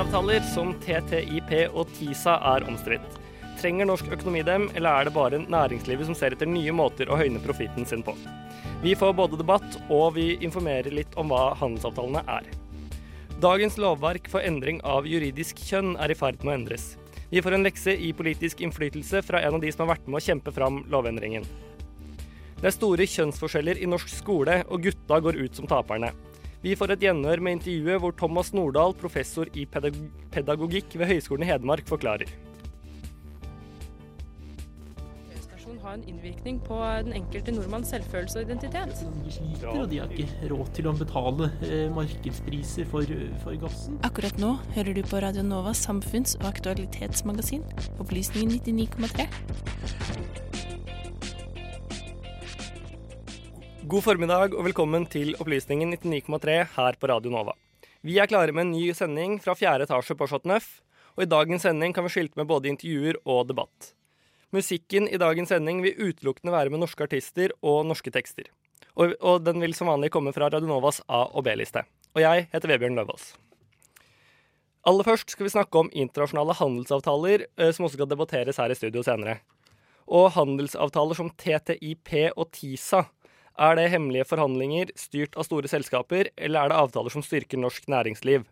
Handelsavtaler som TTIP og TISA er omstridt. Trenger norsk økonomi dem, eller er det bare næringslivet som ser etter nye måter å høyne profitten sin på? Vi får både debatt, og vi informerer litt om hva handelsavtalene er. Dagens lovverk for endring av juridisk kjønn er i ferd med å endres. Vi får en lekse i politisk innflytelse fra en av de som har vært med å kjempe fram lovendringen. Det er store kjønnsforskjeller i norsk skole, og gutta går ut som taperne. Vi får et gjenhør med intervjuet hvor Thomas Nordahl, professor i pedagogikk ved Høgskolen i Hedmark, forklarer. ha har en innvirkning på den enkelte nordmanns selvfølelse og identitet. De sliter, og de har ikke råd til å betale eh, markedspriser for, for gassen. Akkurat nå hører du på Radio Novas samfunns- og aktualitetsmagasin, Opplysningen 99,3. God formiddag og velkommen til Opplysningen 99,3 her på Radio Nova. Vi er klare med en ny sending fra fjerde etasje på Chateau Neuf, og i dagens sending kan vi skilte med både intervjuer og debatt. Musikken i dagens sending vil utelukkende være med norske artister og norske tekster. Og, og den vil som vanlig komme fra Radio Novas A- og B-liste. Og jeg heter Vebjørn Løvaas. Aller først skal vi snakke om internasjonale handelsavtaler, eh, som også skal debatteres her i studio senere. Og handelsavtaler som TTIP og TISA er det hemmelige forhandlinger styrt av store selskaper, eller er det avtaler som styrker norsk næringsliv?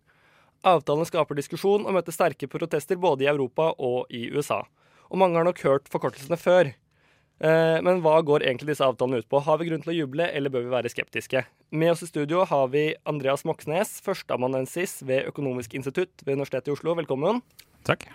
Avtalene skaper diskusjon og møter sterke protester både i Europa og i USA. Og mange har nok hørt forkortelsene før. Eh, Men hva går egentlig disse avtalene ut på? Har vi grunn til å juble, eller bør vi være skeptiske? Med oss i studio har vi Andreas Moxnes, førsteamanuensis ved Økonomisk institutt ved Universitetet i Oslo. Velkommen. Takk.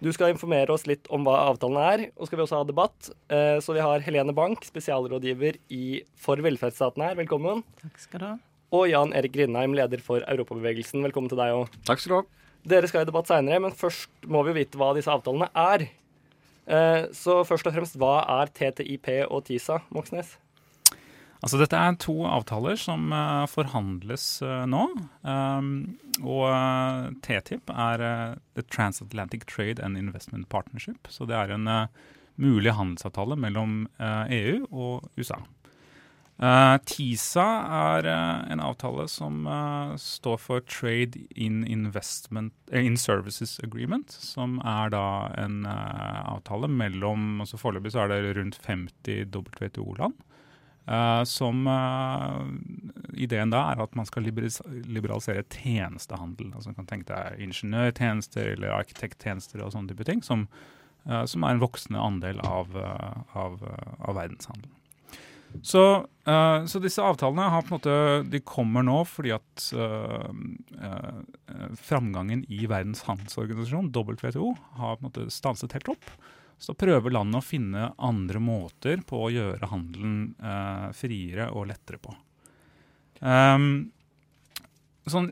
Du skal informere oss litt om hva avtalene er, og skal vi også ha debatt. Eh, Så vi har Helene Bank, spesialrådgiver i For velferdsstaten her. Velkommen. Takk skal du ha. Og Jan Erik Grindheim, leder for Europabevegelsen. Velkommen til deg òg. Takk skal du ha. Dere skal i debatt seinere, men først må vi jo vite hva disse avtalene er. Eh, Så først og fremst, hva er TTIP og TISA, Moxnes? Altså, dette er to avtaler som uh, forhandles uh, nå. Um, og uh, TTIP er The Transatlantic Trade and Investment Partnership. Så det er en mulig handelsavtale mellom EU og USA. TISA er en avtale som står for Trade in, in Services Agreement, som er da en avtale mellom altså Foreløpig er det rundt 50 WTO-land. Uh, som uh, Ideen da er at man skal liberalisere tjenestehandel. Altså Man kan tenke deg ingeniørtjenester eller arkitekttjenester og sånne type ting, som, uh, som er en voksende andel av, av, av verdenshandelen. Så, uh, så disse avtalene har på en måte, de kommer nå fordi at uh, uh, framgangen i Verdens handelsorganisasjon, WTO, har på en måte stanset helt opp. Så prøver landet å finne andre måter på å gjøre handelen eh, friere og lettere på. Um, sånn,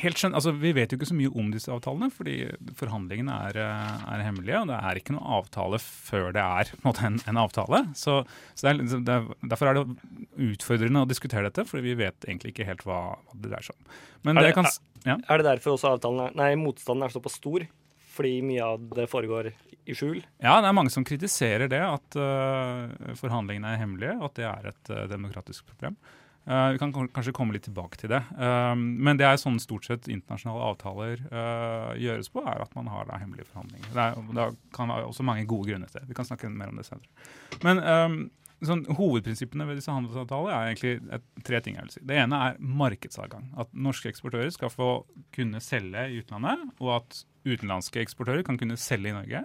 helt skjønt, altså, vi vet jo ikke så mye om disse avtalene, fordi forhandlingene er, eh, er hemmelige. og Det er ikke noen avtale før det er en, måte, en, en avtale. Så, så det er, liksom- det er, Derfor er det utfordrende å diskutere dette, for vi vet egentlig ikke helt hva, hva det dreier seg om. Men er, det det, kan, ja. er det derfor også avtalen er, nei, motstanden er såpass stor? Fordi mye av det foregår i skjul? Ja, det er mange som kritiserer det, at uh, forhandlingene er hemmelige, at det er et uh, demokratisk problem. Uh, vi kan kanskje komme litt tilbake til det. Men det er sånn stort sett internasjonale avtaler gjøres på, er at man har da, hemmelige forhandlinger. Det, er, det kan være også mange gode grunner til det. Vi kan snakke mer om det senere. Men sånn, Hovedprinsippene ved disse handelsavtalene er egentlig et, tre ting. jeg vil si. Det ene er markedsadgang. At norske eksportører skal få kunne selge i utlandet, og at utenlandske eksportører kan kunne selge i Norge.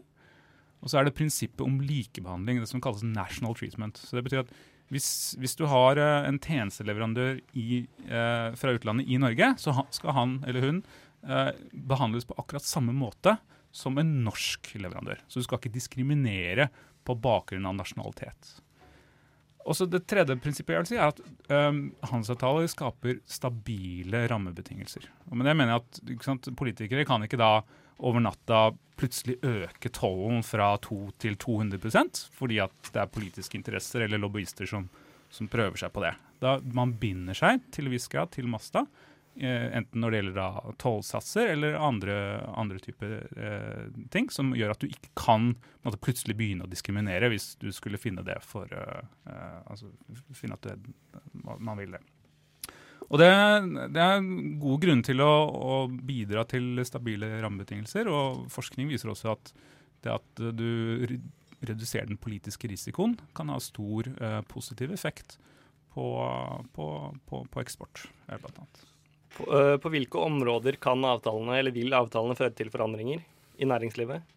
Og så er det prinsippet om likebehandling, det som kalles national treatment. Så det betyr at hvis, hvis du har uh, en tjenesteleverandør i, eh, fra utlandet i Norge, så skal han eller hun eh, behandles på akkurat samme måte som en norsk leverandør. Så du skal ikke diskriminere på bakgrunn av nasjonalitet. Også Det tredje prinsippet jeg vil si er at um, handelsavtaler skaper stabile rammebetingelser. Og med det mener jeg at sant, Politikere kan ikke da over natta plutselig øke tollen fra 2 til 200% fordi at det er politiske interesser eller lobbyister som, som prøver seg på det. Da Man binder seg til en viss grad til Masta, enten når det gjelder da tollsatser eller andre, andre typer eh, ting, som gjør at du ikke kan måtte, plutselig begynne å diskriminere hvis du skulle finne det for eh, eh altså, finne at det, man vil det. Og det, det er gode grunner til å, å, bidra til stabile rammebetingelser. Og forskning viser også at det at du reduserer den politiske risikoen, kan ha stor eh, positiv effekt på, på, på, på eksport, blant annet. På, uh, på, hvilke områder kan avtalene, eller vil avtalene føre til forandringer i næringslivet?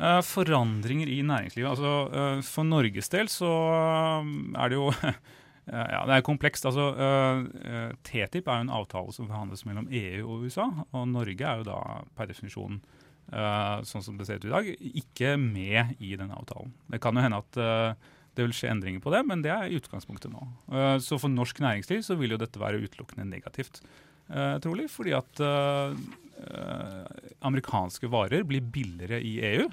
Uh, forandringer i næringslivet? Altså, uh, for Norges del så er det jo Ja, Det er komplekst. altså TTIP er jo en avtale som forhandles mellom EU og USA. Og Norge er jo da per definisjon, sånn som det ser ut i dag, ikke med i den avtalen. Det kan jo hende at det vil skje endringer på det, men det er utgangspunktet nå. så for norsk næringsliv så vil jo dette være utelukkende negativt, trolig. Fordi at amerikanske varer blir billigere i EU.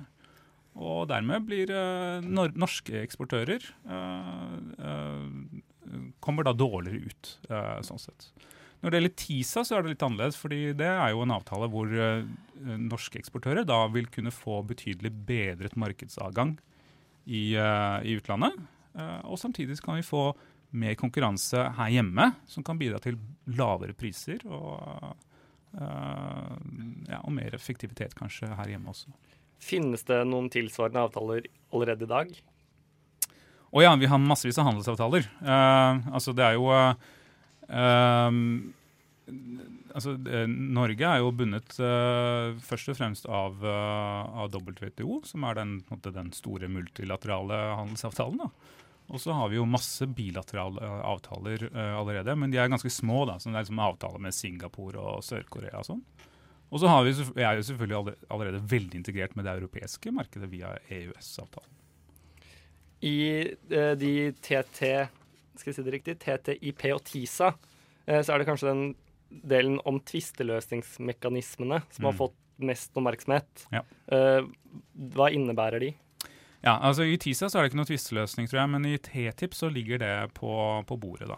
Og dermed blir norske eksportører kommer da dårligere ut. Sånn sett. Når det gjelder TISA, så er det litt annerledes. fordi det er jo en avtale hvor uh, norske eksportører da vil kunne få betydelig bedret markedsadgang i, uh, i utlandet. og samtidig kan vi få mer konkurranse her hjemme, som kan bidra til lavere priser og, ja, og mer effektivitet kanskje her hjemme også. Finnes det noen tilsvarende avtaler allerede i dag? Å ja, vi har massevis av handelsavtaler. Uh, altså, det er jo uh, altså, Norge er jo bundet uh, først og fremst av, av WTO, som er den, den store multilaterale handelsavtalen. Og så har vi jo masse bilaterale avtaler allerede, men de er ganske små. da, som det er liksom Avtaler med Singapore og Sør-Korea og sånn. Og så vi, er vi selvfølgelig allerede veldig integrert med det europeiske markedet via EØS-avtalen. I uh, de TT skal jeg si det riktig, TTIP og TISA, uh, så er det kanskje den delen om tvisteløsningsmekanismene som mm. har fått mest oppmerksomhet. Ja. Uh, hva innebærer de? Ja, altså I TISA så er det ikke noe tvisteløsning, tror jeg, men i TTIP så ligger det på, på bordet. da.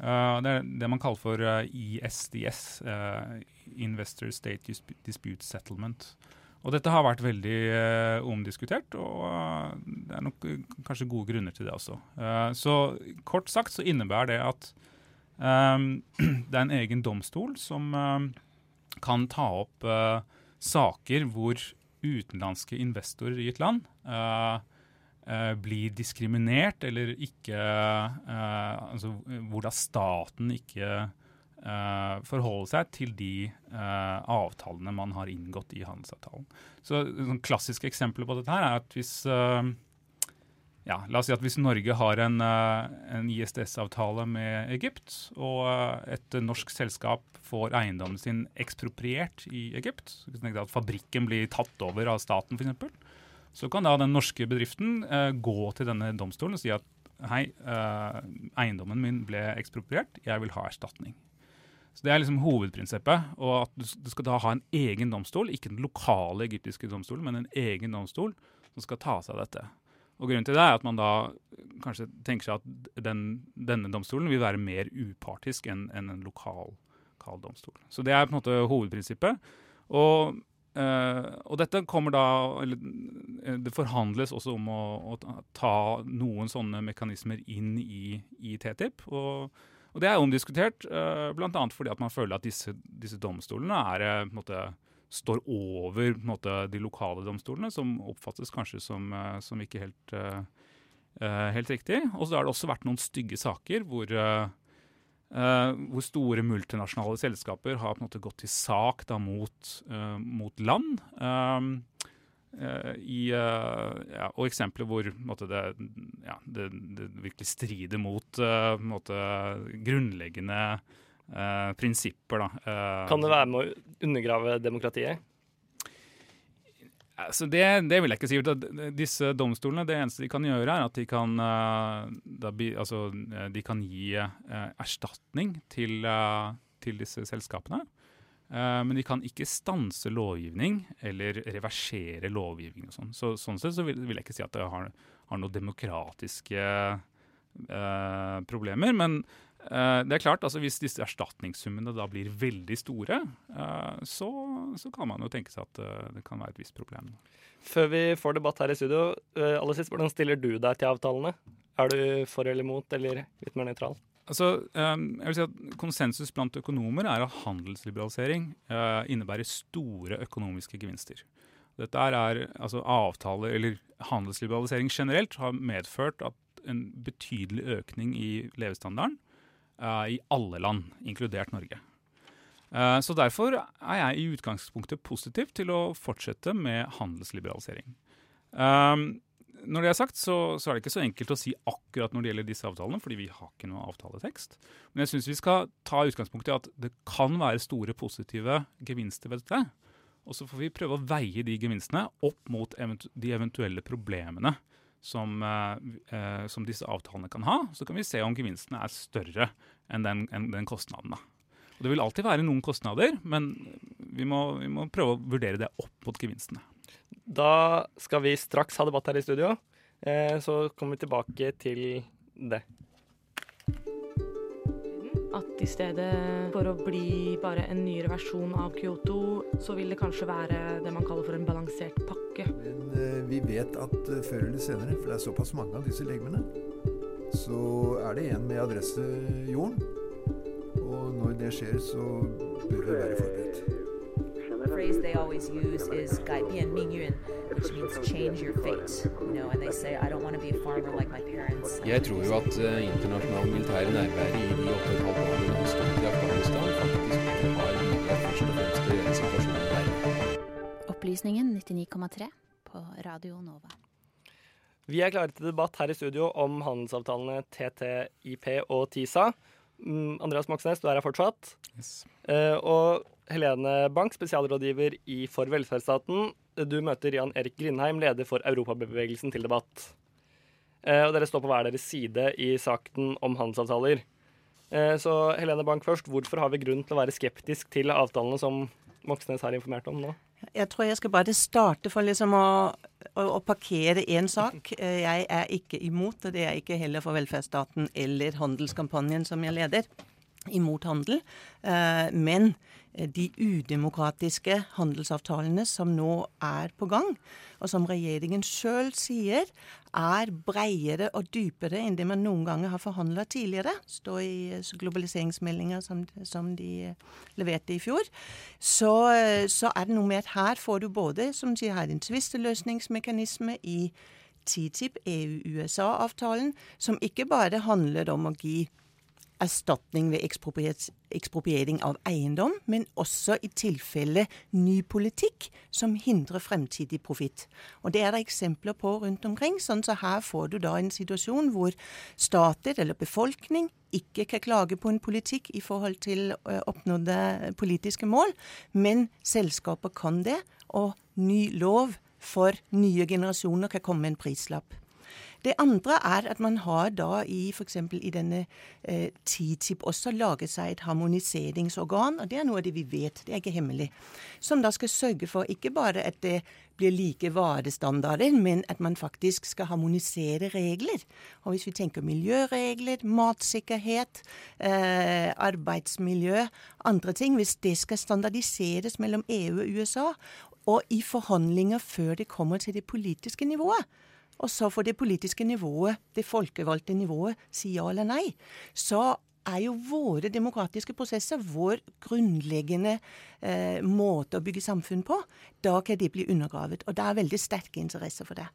Uh, det er det man kaller for uh, ISDS, uh, Investor State Dispute Settlement. Og dette har vært veldig uh, omdiskutert, og uh, det er nok uh, kanskje gode grunner til det også. så kort sagt så innebærer det at det er en egen domstol som kan ta opp saker hvor utenlandske investorer i et land blir diskriminert, eller ikke Altså hvor da staten ikke Uh, forholde seg til de uh, avtalene man har inngått i handelsavtalen. Så et klassisk eksempel på dette her er at hvis uh, ja, La oss si at hvis Norge har en, en ISDS-avtale med Egypt, og et norsk selskap får eiendommen sin ekspropriert i Egypt, at fabrikken blir tatt over av staten f.eks., så kan da den norske bedriften gå til denne domstolen og si at hei, eiendommen min ble ekspropriert, jeg vil ha erstatning. Så Det er liksom hovedprinsippet. og At du skal da ha en egen domstol, ikke den lokale egyptiske domstolen, men en egen domstol som skal ta seg av dette. Og Grunnen til det er at man da kanskje tenker seg at den, denne domstolen vil være mer upartisk enn en, en lokal, lokal, domstol. Så det er på en måte hovedprinsippet. Og, øh, og dette kommer da eller, Det forhandles også om å, å ta noen sånne mekanismer inn i, i TTIP. og og Det er omdiskutert, uh, bl.a. fordi at man føler at disse, disse domstolene er, eh, på en måte, står over måte, de lokale domstolene, som oppfattes kanskje som, uh, som ikke helt uh, Eh, helt riktig. Og så har det også vært noen stygge saker hvor, eh, eh, hvor store multinasjonale selskaper har måte gått til sak da, mot, eh, mot land. Eh, i, uh, ja, og eksempler hvor på måte, det, ja, det, det virkelig strider mot uh, på måte, grunnleggende eh, prinsipper. Da. Eh, Kan det være med å undergrave demokratiet? Altså det, det vil jeg ikke si. Disse domstolene, det eneste de kan gjøre, er at de kan, eh, da, altså, de kan gi erstatning til, til disse selskapene. Men de kan ikke stanse lovgivning eller reversere lovgivning. og sånn. Så, sånn sett så vil, vil jeg ikke si at det har, har noen demokratiske eh, problemer. Men det er klart, altså hvis disse erstatningssummene da blir veldig store, eh, så, så kan man jo tenke seg at eh, det kan være et visst problem. Før vi får debatt her i studio, eh, aller sist, hvordan stiller du deg til avtalene? Er du for eller imot, eller litt mer nøytral? Altså, eh, jeg vil si at Konsensus blant økonomer er at handelsliberalisering eh, innebærer store økonomiske gevinster. Dette er, altså avtale, eller Handelsliberalisering generelt har medført at en betydelig økning i levestandarden eh, i alle land, inkludert Norge. Eh, så Derfor er jeg i utgangspunktet positiv til å fortsette med handelsliberalisering. Um, når det er sagt, så, så er det ikke så enkelt å si akkurat når det gjelder disse avtalene, fordi vi har ikke noe avtaletekst. Men jeg syns vi skal ta utgangspunkt i at det kan være store positive gevinster ved dette. Og så får vi prøve å veie de gevinstene opp mot eventu de eventuelle problemene som, eh, eh, som disse avtalene kan ha. Så kan vi se om gevinstene er større enn den, enn den kostnaden. da. Og Det vil alltid være noen kostnader, men vi må, vi må prøve å vurdere det opp mot gevinstene. Da skal vi straks ha debatt her i studio, eh, så kommer vi tilbake til det. At i stedet for å bli bare en nyere versjon av Kyoto, så vil det kanskje være det man kaller for en balansert pakke. Men eh, vi vet at eh, før eller senere, for det er såpass mange av disse legemene, så er det en med adresse jorden. Og når det skjer, så bør vi være forberedt. Phrase they always use is "gai bian ming yun," which means change your fate. You know, and they say, "I don't want to be a farmer like my parents." Jeg tror jo at uh, internasjonal militær nærvære i de åtte og et halvt i Afghanistan, faktisk har en først og fremst til å gjøre situasjonen verre. Opplysningen 99,3 på Radio Nova. Vi er klare til debatt her i studio om handelsavtalene TTIP og TISA. Mm, Andreas Moxnes, du er her fortsatt. Yes. og Helene Bank, spesialrådgiver i For velferdsstaten. Du møter Jan Erik Grindheim, leder for Europabevegelsen, til debatt. Eh, og dere står på hver deres side i saken om handelsavtaler. Eh, så Helene Bank først, hvorfor har vi grunn til å være skeptisk til avtalene som Moxnes har informert om nå? Jeg tror jeg skal bare starte for liksom å, å, å parkere én sak. Eh, Jeg er ikke imot, og det er ikke heller for velferdsstaten eller handelskampanjen som jeg leder, imot handel. Eh, Men de udemokratiske handelsavtalene som nå er på gang, og som regjeringen sjøl sier er bredere og dypere enn det man noen ganger har forhandla tidligere, står i eh, globaliseringsmeldinga som, som de leverte i fjor, så, så er det noe med at her får du både, som sier her, en tvisteløsningsmekanisme i TTIP, EU-USA-avtalen, som ikke bare handler om å gi erstatning ved ekspropriering av eiendom, men også i tilfelle ny politikk som hindrer fremtidig profitt. Og Det er det eksempler på rundt omkring. sånn så Her får du da en situasjon hvor stater eller befolkning ikke kan klage på en politikk i forhold til oppnådde politiske mål, men selskaper kan det, og ny lov for nye generasjoner kan komme med en prislapp. Det andre er at man har da i f.eks. i denne eh, TTIP også laget seg et harmoniseringsorgan, og det er noe av det vi vet, det er ikke hemmelig, som da skal sørge for ikke bare at det blir like varestandarder, men at man faktisk skal harmonisere regler. Og hvis vi tenker miljøregler, matsikkerhet, eh, arbeidsmiljø, andre ting, hvis det skal standardiseres mellom EU og USA, og i forhandlinger før det kommer til det politiske nivået, og så får det politiske nivået, det folkevalgte nivået, si ja eller nei, så er jo våre demokratiske prosesser vår grunnleggende eh, måte å bygge samfunn på. Da kan de bli undergravet. Og det er veldig sterke interesser for det.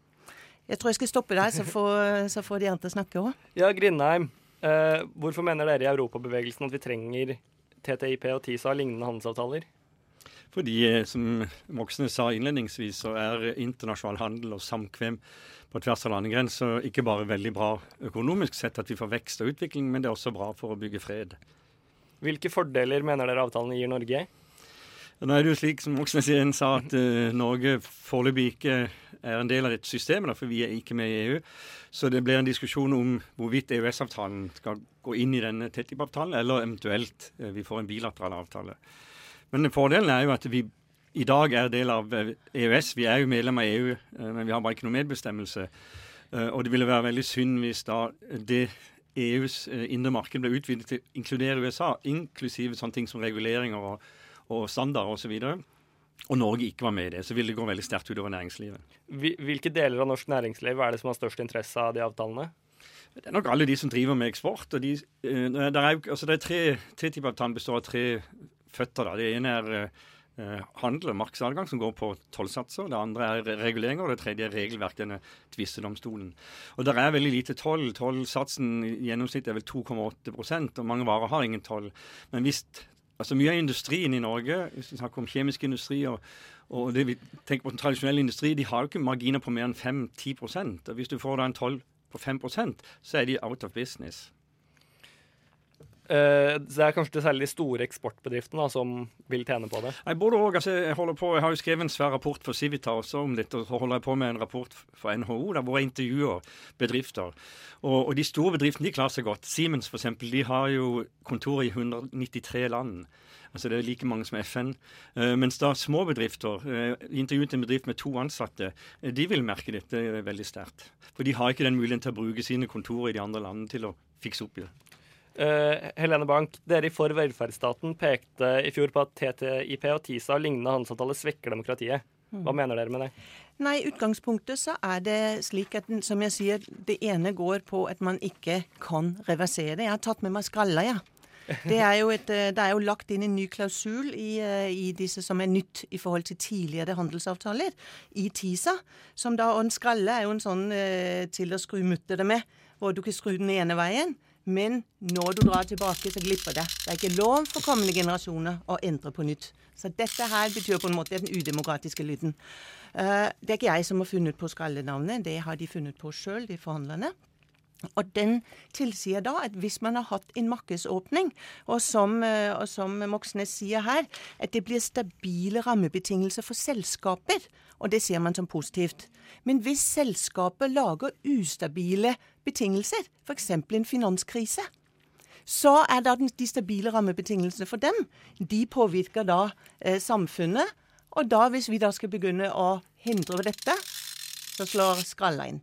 Jeg tror jeg skal stoppe der, så får, så får de andre snakke òg. Ja, Grindheim. Eh, hvorfor mener dere i Europabevegelsen at vi trenger TTIP og TISA og lignende handelsavtaler? Fordi, eh, som Moxnes sa innledningsvis, så er internasjonal handel og samkvem på tvers av landegrenser ikke bare veldig bra økonomisk sett, at vi får vekst og utvikling, men det er også bra for å bygge fred. Hvilke fordeler mener dere avtalen gir Norge? Nå er det jo slik som Moxnes sa, at uh, Norge foreløpig ikke er en del av dette systemet, for vi er ikke med i EU. Så det blir en diskusjon om hvorvidt EØS-avtalen skal gå inn i denne TTIP-avtalen, eller eventuelt uh, vi får en bilateral avtale. Men fordelen er jo at vi i dag er del av EØS. Vi er jo medlem av EU, uh, men vi har bare ikke noe medbestemmelse. Og det ville være veldig synd hvis da det EUs indre marked ble utvidet til å inkludere USA, inklusive sånne ting som reguleringer og og standarder osv. Og, og Norge ikke var med i det, så ville det gå veldig sterkt utover næringslivet. Hvilke deler av norsk næringsliv er det som har størst interesse av de avtalene? Det er nok alle de som driver med eksport. og de, er, altså er tre, TTIP-avtalen består av tre føtter. Da. Det ene er handel og markedsadgang, som går på tollsatser. Det andre er reguleringer, og det tredje er regelverk, denne tvistedomstolen. Og der er veldig lite toll. Tollsatsen i gjennomsnitt er vel 2,8% og mange varer har ingen toll. Men hvis Altså Mye av industrien i Norge, hvis vi snakker om kjemisk industri og, og det vi tenker på den tradisjonelle industri, de har jo ikke marginer på mer enn 5-10 og Hvis du får da en toll på 5% så er de out of business. Uh, det er kanskje særlig de store eksportbedriftene da, som vil tjene på det? Både og. Altså, jeg, på, jeg, har jo skrevet en svær rapport for Civita også om dette. og Så holder jeg på med en rapport for NHO der hvor jeg intervjuer bedrifter. Og, og de store bedriftene de klarer seg godt. Siemens for eksempel, de har jo kontor i 193 land. Altså Det er like mange som FN. Uh, mens da små bedrifter, uh, intervjuet en bedrift med to ansatte, uh, de vil merke dette veldig sterkt. For de har ikke den muligheten til å bruke sine kontorer i de andre landene til å fikse opp i det. Uh, Helene Bank, dere i For velferdsstaten pekte i fjor på at TTIP og TISA og lignende handelsavtaler svekker demokratiet. Hva mm. mener dere med det? Nei, utgangspunktet så er det slik at som jeg sier, det ene går på at man ikke kan reversere. Jeg har tatt med meg skalla, ja. Det er, jo et, eh, det er jo lagt inn en ny klausul i, eh, i, disse som er nytt i forhold til tidligere handelsavtaler, i TISA. Som da, og en skralle er jo en sånn eh, til å skru muttere med, hvor du ikke skru den ene veien. Men når du drar tilbake, så glipper det. Det er ikke lov for kommende generasjoner å endre på nytt. Så dette her betyr på en måte den udemokratiske lyden. Uh, det er ikke jeg som har funnet på skallenavnet, det har de funnet på sjøl, de forhandlerne. Og den tilsier da at hvis man har hatt en markedsåpning, og som, uh, og som Moxnes sier her, at det blir stabile rammebetingelser for selskaper, og det ser man som positivt. Men hvis selskapet lager ustabile betingelser, f.eks. en finanskrise, så er da de stabile rammebetingelsene for dem, de påvirker da eh, samfunnet. Og da, hvis vi da skal begynne å hindre dette, så slår skralla inn.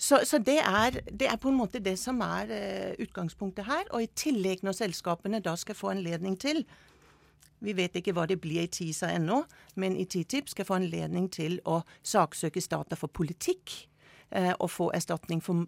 Så, så det, er, det, er, på en måte det som er eh, utgangspunktet her. Og i tillegg, når selskapene da skal få anledning til vi vet ikke hva det blir i TISA ennå, men i TTIP skal få anledning til å saksøke stater for politikk eh, og få erstatning for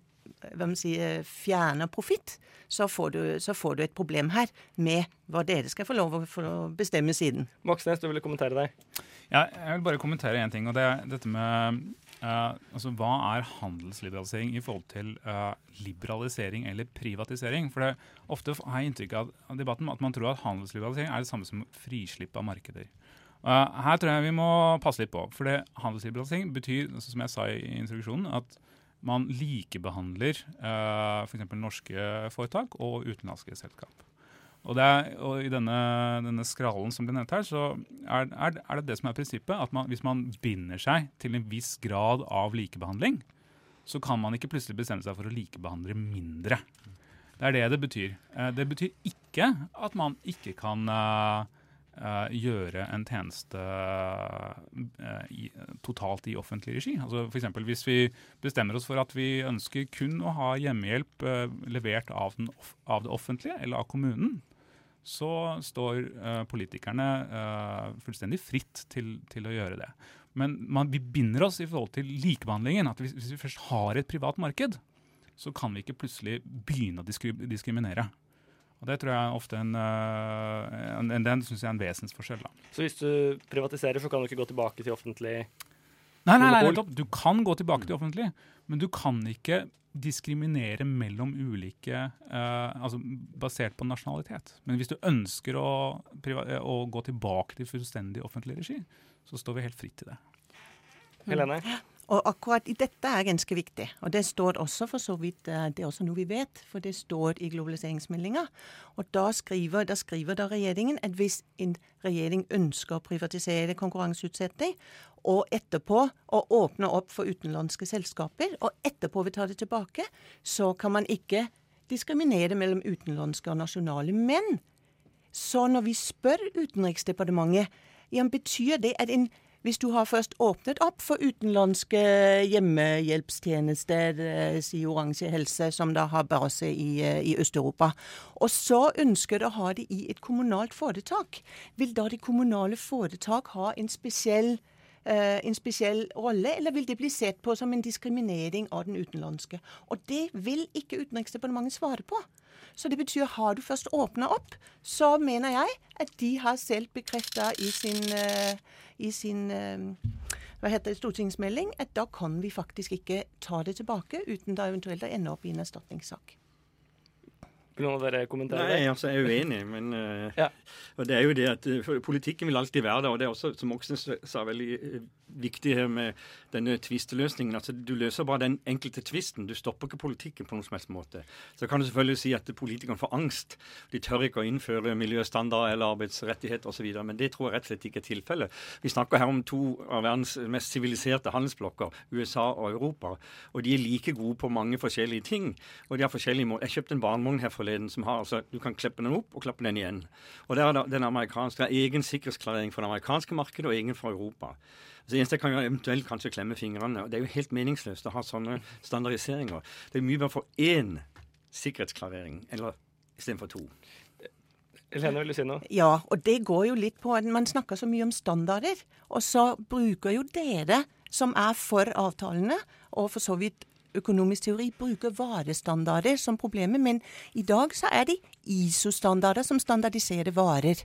hva man sier, fjerner profitt, så, så, får du et problem her med hva dere skal få lov å bestemme siden. Moxnes, du ville kommentere deg? Ja, jeg vil bare kommentere én ting. og det er dette med Uh, altså, hva er handelsliberalisering i forhold til uh, liberalisering eller privatisering? For det, Ofte har jeg inntrykk av, av debatten at man tror at handelsliberalisering er det samme som frislipp av markeder. Uh, her tror jeg vi må passe litt på. For det, handelsliberalisering betyr, altså, som jeg sa i introduksjonen, at man likebehandler uh, f.eks. norske foretak og utenlandske selskap. Og, er, og, I denne, denne skralen som ble nevnt her, så er, er, er, det det som er prinsippet. At man, hvis man binder seg til en viss grad av likebehandling, så kan man ikke plutselig bestemme seg for å likebehandle mindre. Det er det det betyr. Uh, det betyr ikke at man ikke kan uh, uh, gjøre en tjeneste uh, i, totalt i offentlig regi. Altså F.eks. hvis vi bestemmer oss for at vi ønsker kun å ha hjemmehjelp uh, levert av, den, av, det offentlige eller av kommunen, så står politikerne fullstendig fritt til, til, å gjøre det. Men man, vi binder oss i forhold til likebehandlingen. at hvis, hvis vi først har et privat marked, så kan vi ikke plutselig begynne å diskriminere. Og Det tror jeg ofte en, eh, en, en, den synes jeg er en vesensforskjell. Da. Så hvis du privatiserer, så kan du ikke gå tilbake til offentlig Nei, nei, nei. Du kan gå tilbake til offentlig, men du kan ikke diskriminere mellom ulike uh, altså basert på nasjonalitet. Men hvis du ønsker å, priva- å gå tilbake til fullstendig offentlig regi, så står vi helt fritt til det. Helene? Og akkurat i dette er ganske viktig. Og det står også for så vidt, eh, det er også noe vi vet, for det står i globaliseringsmeldinga. Og da skriver, da skriver da regjeringen at hvis en regjering ønsker å privatisere konkurranseutsetting, og etterpå å åpne opp for utenlandske selskaper, og etterpå vil ta det tilbake, så kan man ikke diskriminere mellom utenlandske og nasjonale. Men så når vi spør Utenriksdepartementet, ja, betyr det at en hvis du har først åpnet opp for utenlandske hjemmehjelpstjenester, eh, sier Oransje Helse, som da har base i, eh, i Øst-Europa, og så ønsker du å ha det i et kommunalt foretak, vil da det kommunale foretak ha en spesiell en spesiell rolle, eller vil det bli sett på som en diskriminering av den utenlandske? Og det vil ikke Utenriksdepartementet svare på. Så det betyr har du først åpna opp, så mener jeg at de har selv bekrefta i sin, eh, i sin eh, hva heter det, stortingsmelding at da kan vi faktisk ikke ta det tilbake uten da eventuelt å ende opp i en erstatningssak. Vil noen av dere kommentere Nei, altså jeg er uenig, men eh, og det er jo det at eh, for Politikken vil alltid være der, og det er også, som Oksnes sa, veldig eh, viktig her med denne tvisteløsningen. Altså, du løser bare den enkelte tvisten. Du stopper ikke politikken på noen som helst måte. Så kan du selvfølgelig si at politikerne får angst. De tør ikke å innføre miljøstandarder eller arbeidsrettigheter osv., men det tror jeg rett og slett ikke er tilfellet. Vi snakker her om to av verdens mest siviliserte handelsblokker, USA og Europa, og de er like gode på mange forskjellige ting. og de har forskjellige måter. Jeg kjøpte en barnevogn her forleden som har altså, Du kan klippe den opp og klappe den igjen. Og det er det, den amerikanske, det er egen sikkerhetsklarering for det amerikanske markedet og egen for Europa. Så eneste jeg kan gjøre, eventuelt kanskje klemme fingrene. og Det er jo helt meningsløst å ha sånne standardiseringer. Det er mye bedre for én sikkerhetsklarering eller istedenfor to. Helene, vil du si noe? Ja, og det går jo litt på at man snakker så mye om standarder. Og så bruker jo dere, som er for avtalene, og for så vidt økonomisk teori, bruker varestandarder som problemet. Men i dag så er det ISO-standarder som standardiserer varer.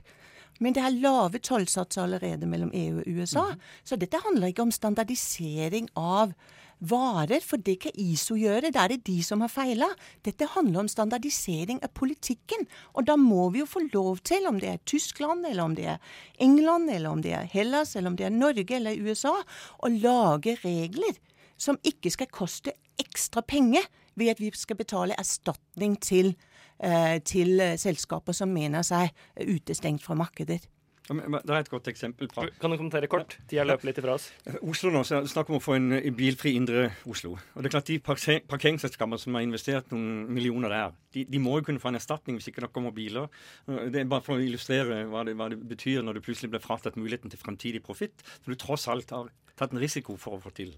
Men det er lave tollsatser allerede mellom EU og USA. Så dette handler ikke om standardisering av varer, for det kan ISO gjøre. Da er det de som har feila. Dette handler om standardisering av politikken. Og da må vi jo få lov til, om det er Tyskland, eller om det er England, eller om det er Hellas, eller om det er Norge eller USA, å lage regler som ikke skal koste ekstra penger ved at vi skal betale erstatning til, eh, til eh, selskaper som mener seg utestengt fra markeder. Men Det er et godt eksempel. Fra, Kan du kommentere kort? Tida løper litt ifra oss. Oslo nå, så er det snakk om å få en eh, bilfri indre Oslo. Og det er klart De parker- parkeringsselskapene som har investert noen millioner der, de, de må jo kunne få en erstatning hvis ikke det kommer biler. Eh, Det er bare for å illustrere hva det, hva det betyr når du plutselig blir fratatt muligheten til fremtidig profitt. Som du tross alt har tatt en risiko for å få til.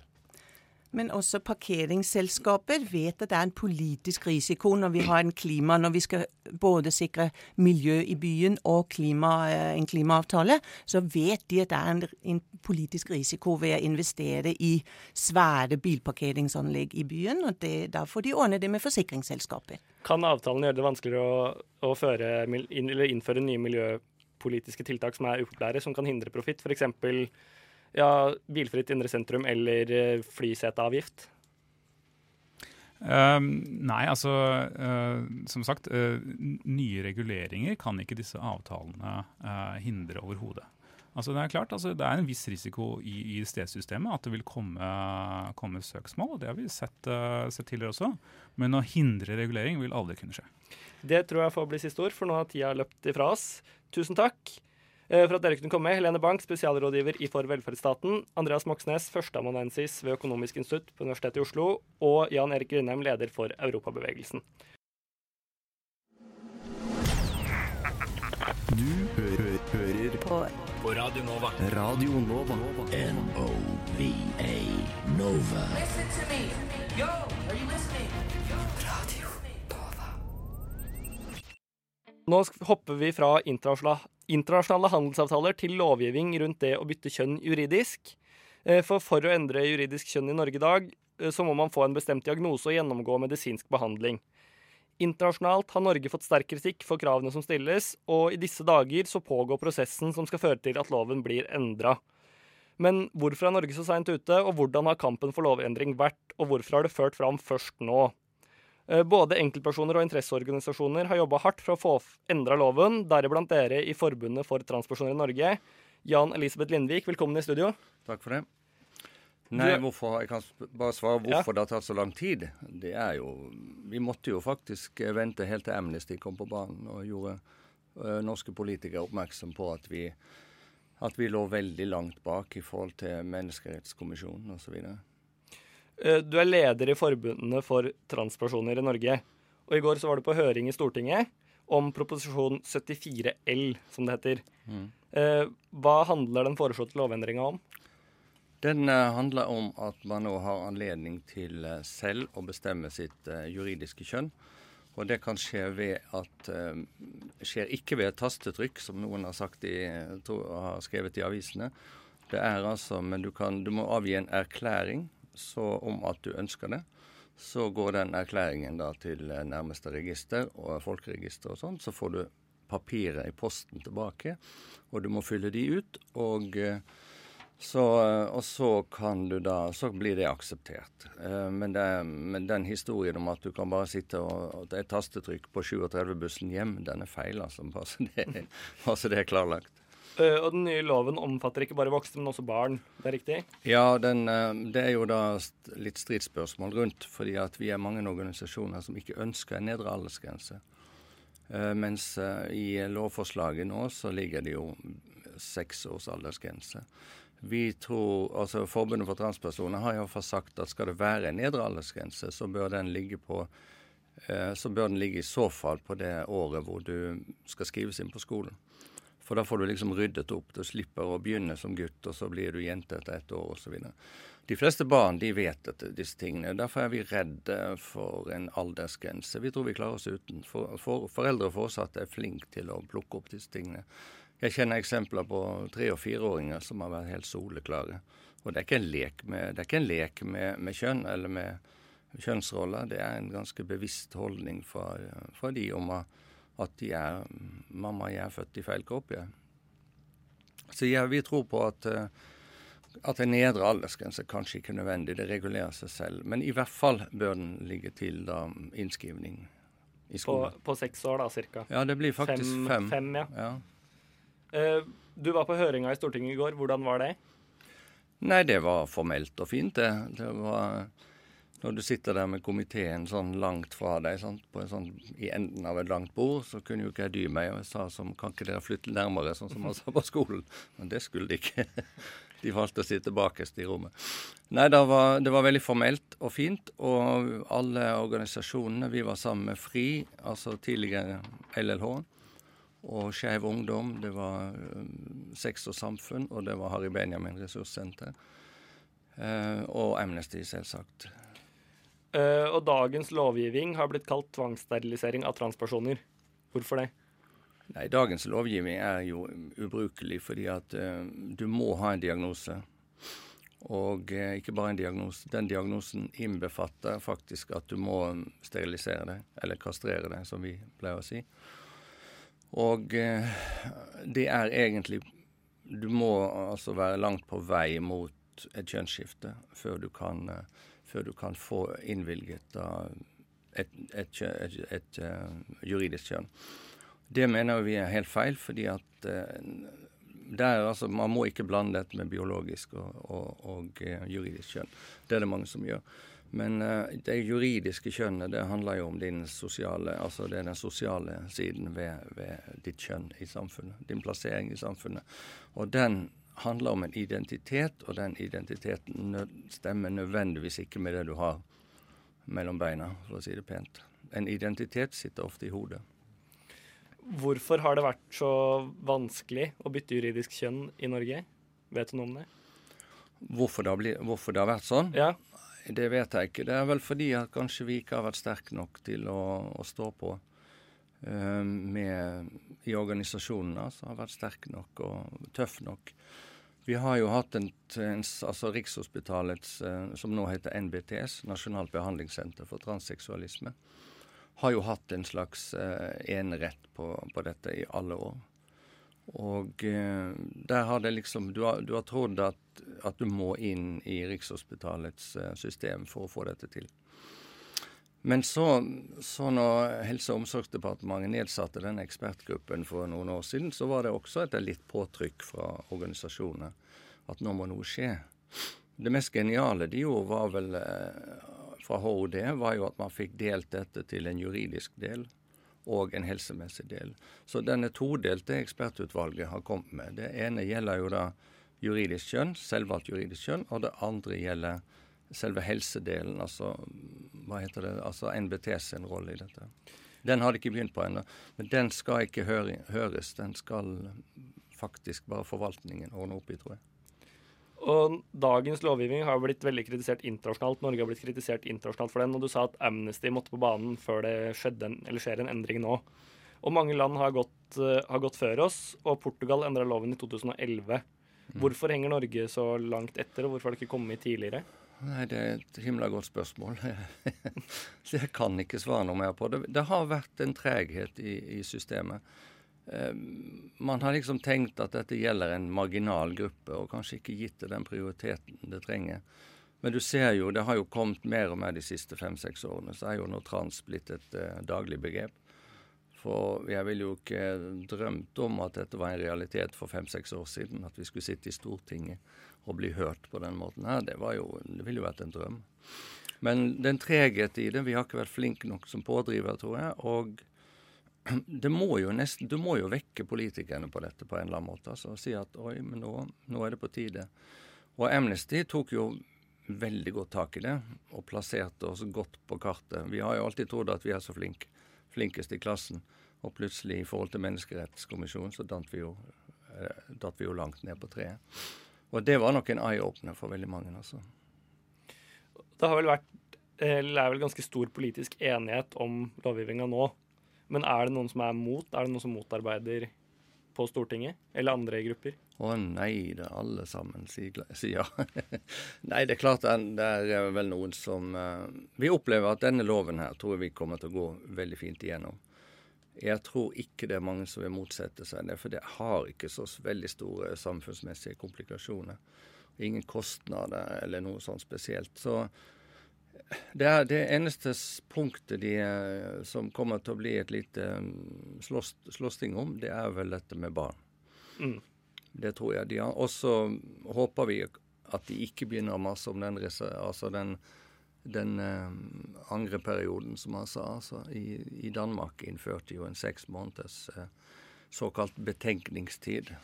Men også parkeringsselskaper vet at det er en politisk risiko når vi har en klima, når vi skal både sikre miljø i byen og klima, eh, en klimaavtale, så vet de at det er en, en politisk risiko ved å investere i svære bilparkeringsanlegg i byen. og det, Da får de ordne det med forsikringsselskaper. Kan avtalen gjøre det vanskeligere å, å føre, inn, innføre nye miljøpolitiske tiltak som er upopulære, som kan hindre profitt? Ja, bilfritt indre sentrum eller eh, flyseteavgift? Uh, nei, altså uh, Som sagt, uh, nye reguleringer kan ikke disse avtalene hindre overhodet. Altså Det er klart, altså, det er en viss risiko i, i stedssystemet at det vil komme, komme søksmål. og Det har vi sett, sett tidligere også. Men å hindre regulering vil aldri kunne skje. Det tror jeg får bli siste ord, for nå har tida løpt ifra oss. Tusen takk for at dere kunne komme. Helene Bank, spesialrådgiver i For velferdsstaten. Andreas Moxnes, førsteamanuensis ved Økonomisk institutt på Universitetet i Oslo. Og Jan Erik Grindheim, leder for Europabevegelsen. Du hører, hører på, på Radio Nova. Radio Nova. N-O-V-A Nova. Listen to me. Yo, are you listening? Radio Nå hopper vi fra internasjonale, handelsavtaler til lovgivning rundt det å bytte kjønn juridisk. Eh, For for å endre juridisk kjønn i Norge i dag, eh, så må man få en bestemt diagnose og gjennomgå medisinsk behandling. Internasjonalt har Norge fått sterk kritikk for kravene som stilles, og i disse dager så pågår prosessen som skal føre til at loven blir endra. Men hvorfor er Norge så seint ute, og hvordan har kampen for lovendring vært, og hvorfor har det ført fram først nå? Eh, Både enkeltpersoner og interesseorganisasjoner har jobba hardt for å få endra loven, deriblant dere i Forbundet for transpersoner i Norge. Jan Elisabeth Lindvik, velkommen i studio. Takk for det. Nei, hvorfor, jeg kan bare svare hvorfor det har tatt så lang tid. Det er jo Vi måtte jo faktisk eh, vente helt til Amnesty kom på banen og gjorde eh, norske politikere oppmerksom på at vi, at vi lå veldig langt bak i forhold til Menneskerettskommisjonen osv. Eh, Du er leder i forbundene for transpersoner i Norge. Og i går så var du på høring i Stortinget om proposisjon 74 L, som det heter. Mm. Eh, Hva handler den foreslåtte lovendringa om? Den eh, handler om at man nå har anledning til selv å bestemme sitt juridiske kjønn. Og det kan skje ved at skjer ikke ved et tastetrykk, som noen har sagt i, tror, har skrevet i avisene. Det er altså, Men du, kan, du må avgi en erklæring så om at du ønsker det. Så går den erklæringen da til eh, nærmeste register og folkeregister og sånn. Så får du papiret i posten tilbake, og du må fylle de ut. og... eh, så, og så kan du da, så blir det akseptert. Eh, Men, det, men den historien om at du kan bare sitte og, og et tastetrykk på 37-bussen hjem, den er feil, altså. Bare så det, bare så det er klarlagt. Eh, Og den nye loven omfatter ikke bare voksne, men også barn. Det er riktig? Ja, den, eh, det er jo da litt stridsspørsmål rundt, fordi at vi er mange organisasjoner som ikke ønsker en nedre aldersgrense. Eh, Mens i lovforslaget nå så ligger det jo seks års aldersgrense. Vi tror, altså Forbundet for transpersoner har iallfall sagt at skal det være en nedre aldersgrense, så bør den ligge på så bør den ligge i så fall på det året hvor du skal skrives inn på skolen. For da får du liksom ryddet opp. Du slipper å begynne som gutt, og så blir du jente etter ett år osv. De fleste barn de vet dette, disse tingene. Derfor er vi redde for en aldersgrense. Vi tror vi klarer oss uten. For, for, foreldre og foresatte er flinke til å plukke opp disse tingene. Jeg kjenner eksempler på tre- og fireåringer som har vært helt soleklare. Og det er ikke en lek med, det er ikke en lek med, med kjønn eller med kjønnsroller. Det er en ganske bevisst holdning fra, fra de om at at de er Mamma, jeg er født i feil kropp, jeg. Så ja, vi tror på at, eh, at en nedre aldersgrense kanskje ikke er nødvendig. Det regulerer seg selv. Men i hvert fall bør den ligge til da innskrivning i På, skolen. på seks år, da, cirka? Ja, det blir faktisk fem. Fem, ja. Ja. Uh, Du var på høringa i Stortinget i går. Hvordan var det? Nei, det var formelt og fint, det. Det var Når du sitter der med komiteen sånn langt fra deg, sånn, sånn, i enden av et langt bord, så kunne jo ikke jeg dy meg. Og jeg sa som Kan ikke dere flytte nærmere, sånn som man sa på skolen? Men det skulle de ikke. De valgte å sitte bakerst i rommet. Nei, det var, det var veldig formelt og fint. Og alle organisasjonene Vi var sammen med FRI, altså tidligere LLH, og Skeiv Ungdom. Det var um, Sex og Samfunn, og det var Harry Benjamin Ressurssenter. Eh, og Amnesty, selvsagt. Eh, og dagens lovgivning har blitt kalt tvangssterilisering av transpersoner. Hvorfor det? Nei, dagens lovgivning er jo ubrukelig fordi at eh, du må ha en diagnose. Og eh, ikke bare en diagnose. Den diagnosen innbefatter faktisk at du må sterilisere det, eller kastrere det, som vi pleier å si. Og det er egentlig Du må altså være langt på vei mot et kjønnsskifte før du kan, eh, før du kan få innvilget et, et, et, et, eh, juridisk kjønn. Det mener vi er helt feil, fordi at der, er, altså, man må ikke blande dette med biologisk og, og, og eh, juridisk kjønn. Det er det mange som gjør. Men uh, det juridiske kjønnet det handler jo om din sosiale, altså det er den sosiale siden ved, ved ditt kjønn i samfunnet. Din plassering i samfunnet. Og den handler om en identitet, og den identiteten stemmer nødvendigvis ikke med det du har mellom beina, for å si det pent. En identitet sitter ofte i hodet. Hvorfor har det vært så vanskelig å bytte juridisk kjønn i Norge? Vet du noe om det? Hvorfor det blitt, hvorfor det har vært sånn? Ja. Det vet jeg ikke. Det er vel fordi at kanskje vi ikke har vært sterke nok til å, å stå på uh, med, i organisasjonene. Altså har vært sterke nok og tøffe nok. Vi har jo hatt en, en altså Rikshospitalets, eh, som nå heter NBTS, Nasjonalt behandlingssenter for transseksualisme, har jo hatt en slags eh, enerett på, på dette i alle år. Og eh, der har det liksom Du har, du har trodd at, at, du må inn i Rikshospitalets system for å få dette til. Men så, så når Helse- og omsorgsdepartementet nedsatte denne ekspertgruppen for noen år siden, så var det også etter litt påtrykk fra organisasjoner at nå må noe skje. Det mest geniale de gjorde, var vel eh, fra HOD, var jo at man fikk delt dette til en juridisk del og en helsemessig del. Så denne todelte ekspertutvalget har kommet med. Det ene gjelder jo da juridisk kjønn, selvvalgt juridisk kjønn, og det andre gjelder selve helsedelen, altså hva heter det, altså NBT sin rolle i dette. Den har de ikke begynt på ennå, men den skal ikke høres. Den skal faktisk bare forvaltningen ordne opp i, tror jeg. Og dagens lovgivning har blitt veldig kritisert internasjonalt. Norge har blitt kritisert internasjonalt for den. Og du sa at Amnesty måtte på banen før det skjedde en, eller skjer en endring nå. Og mange land har gått, uh, har gått før oss, og Portugal endra loven i 2011. Mm. Hvorfor henger Norge så langt etter, og hvorfor har det ikke kommet tidligere? Nei, Det er et himla godt spørsmål. Så jeg kan ikke svare noe mer på det. Det har vært en treghet i, i systemet. Eh, man har liksom tenkt at dette gjelder en marginal gruppe, og kanskje ikke gitt det den prioriteten det trenger. Men du ser jo, det har jo kommet mer og mer de siste fem-seks årene. Så er jo nå trans blitt et uh, daglig begrep. For jeg ville jo ikke drømt om at dette var en realitet for fem-seks år siden. At vi skulle sitte i Stortinget og bli hørt på den måten her. Det, jo, det ville jo vært en drøm. Men det er en treghet i det. Vi har ikke vært flinke nok som pådriver, tror jeg. Og det må jo nesten, Du må jo vekke politikerne på dette på en eller annen måte. altså Si at oi, men nå, nå er det på tide. Og Amnesty tok jo veldig godt tak i det og plasserte oss godt på kartet. Vi har jo alltid trodd at vi er så flinke, flinkest i klassen. Og plutselig, i forhold til Menneskerettskommisjonen, så datt vi, eh, vi jo langt ned på treet. Og det var nok en eye-opener for veldig mange, altså. Det har vel vært, eller er vel ganske stor politisk enighet om lovgivninga nå. Men er det noen som er mot? Er det noen som motarbeider på Stortinget? Eller andre grupper? Å nei, det er alle sammen sier ja. nei, det er klart det er vel noen som uh, Vi opplever at denne loven her tror jeg vi kommer til å gå veldig fint igjennom. Jeg tror ikke det er mange som vil motsette seg det, for det har ikke så veldig store samfunnsmessige komplikasjoner. Ingen kostnader eller noe sånt spesielt. Så det er det eneste punktet de, eh, som kommer til å bli et lite mm, slåss, om, det er vel dette med barn. Mm. Det tror jeg de har. Og så håper vi at de ikke begynner å mase om den, altså den, den eh, angreperioden, som han sa. Altså, i, i, Danmark innførte jo en seks måneders eh, såkalt betenkningstid.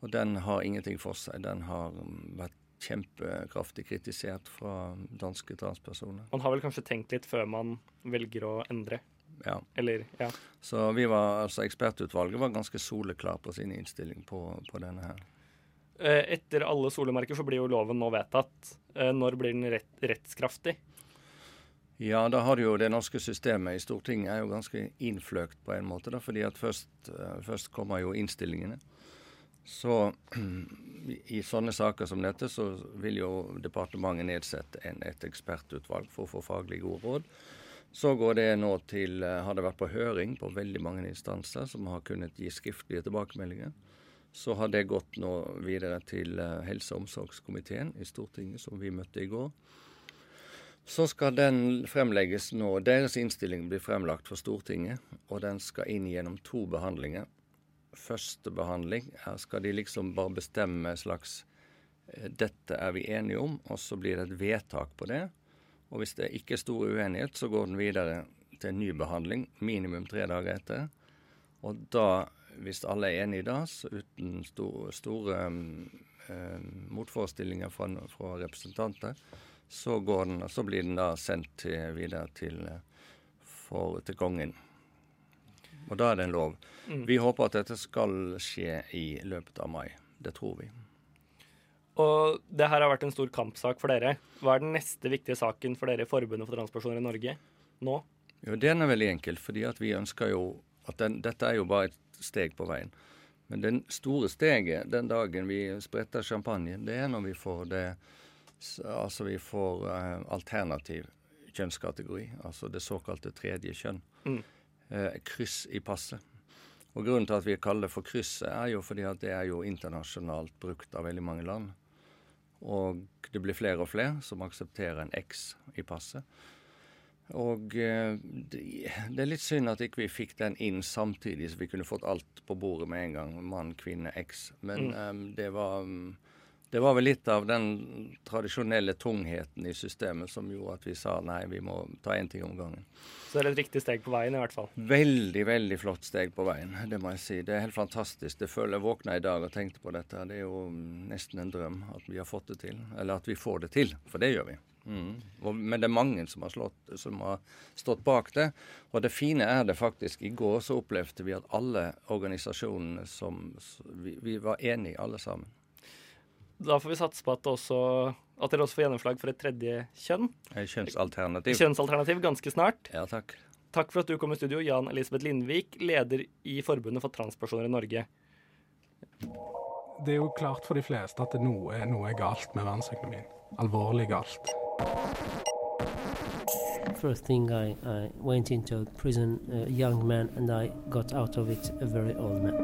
Og den har ingenting for seg. Den har mm, vært kjempekraftig kritisert fra danske transpersoner. Man har vel kanskje tenkt litt før man velger å endre? Ja. Eller, ja. Så vi var, altså ekspertutvalget var ganske soleklar på sin innstilling på, på denne her. Eh, etter alle solemerker så blir jo loven nå vedtatt. Eh, når blir den rett, rettskraftig? Ja, da har jo det norske systemet i Stortinget er jo ganske innfløkt på en måte. da, fordi at først, eh, først kommer jo innstillingene. Så i sånne saker som dette, så vil jo departementet nedsette en, et ekspertutvalg for å få faglig gode råd. Så går det nå til eh, Har det vært på høring på veldig mange instanser som har kunnet gi skriftlige tilbakemeldinger. Så har det gått nå videre til eh, helse- og omsorgskomiteen i Stortinget, som vi møtte i går. Så skal den fremlegges nå. Deres innstilling blir fremlagt for Stortinget, og den skal inn gjennom to behandlinger første behandling. Her skal de liksom bare bestemme en slags eh, Dette er vi enige om, og så blir det et vedtak på det. Og hvis det ikke er stor uenighet, så går den videre til en ny behandling, minimum tre dager etter. Og da, hvis alle er enige da, så uten store, store um, motforestillinger fra, fra, representanter, så, den, så, blir den da sendt til, videre til, eh, for, til kongen. Og da er det en lov. Mm. Vi håper at dette skal skje i løpet av mai. Det tror vi. Og det her har vært en stor kampsak for dere. Hva er den neste viktige saken for dere i Forbundet for transpersoner i Norge nå? Jo, Den er veldig enkel, fordi at vi ønsker jo at den, dette er jo bare et steg på veien. Men den store steget den dagen vi spretter champagne, det er når vi får det Altså vi får uh, alternativ kjønnskategori, altså det såkalte tredje kjønn. Mm. Eh, kryss i passet. Og Grunnen til at vi kaller det for krysset, er jo fordi at det er jo internasjonalt brukt av veldig mange land. Og det blir flere og flere som aksepterer en X i passet. Og eh, det, er litt synd at ikke vi fikk den inn samtidig, så vi kunne fått alt på bordet med en gang. Mann, kvinne, X. Men Mm. um, det var mm, det var vel litt av den tradisjonelle tungheten i systemet som gjorde at vi sa nei, vi må ta én ting om gangen. Så det er et riktig steg på veien, i hvert fall. Veldig, veldig flott steg på veien, det må jeg si. Det er helt fantastisk. Det føler jeg våkna i dag og tenkte på dette. Det er jo nesten en drøm at vi har fått det til. Eller at vi får det til, for det gjør vi. Mm. Men det er mange som har, slått, som har stått bak det. Og det fine er det faktisk I går så opplevde vi at alle organisasjonene som Vi, vi var enige alle sammen. Da får vi satse på at, det også, at dere også får gjennomslag for et tredje kjønn. Kjønnsalternativ. Kjønnsalternativ ganske snart. Ja, takk. Takk for at du kom i studio, Jan Elisabeth Lindvik, leder i Forbundet for transpersoner i Norge. Det er jo klart for de fleste at noe, noe er galt med verdensøkonomien. Alvorlig galt. First thing I, I went into prison, a young man, and I got out of it a very old man.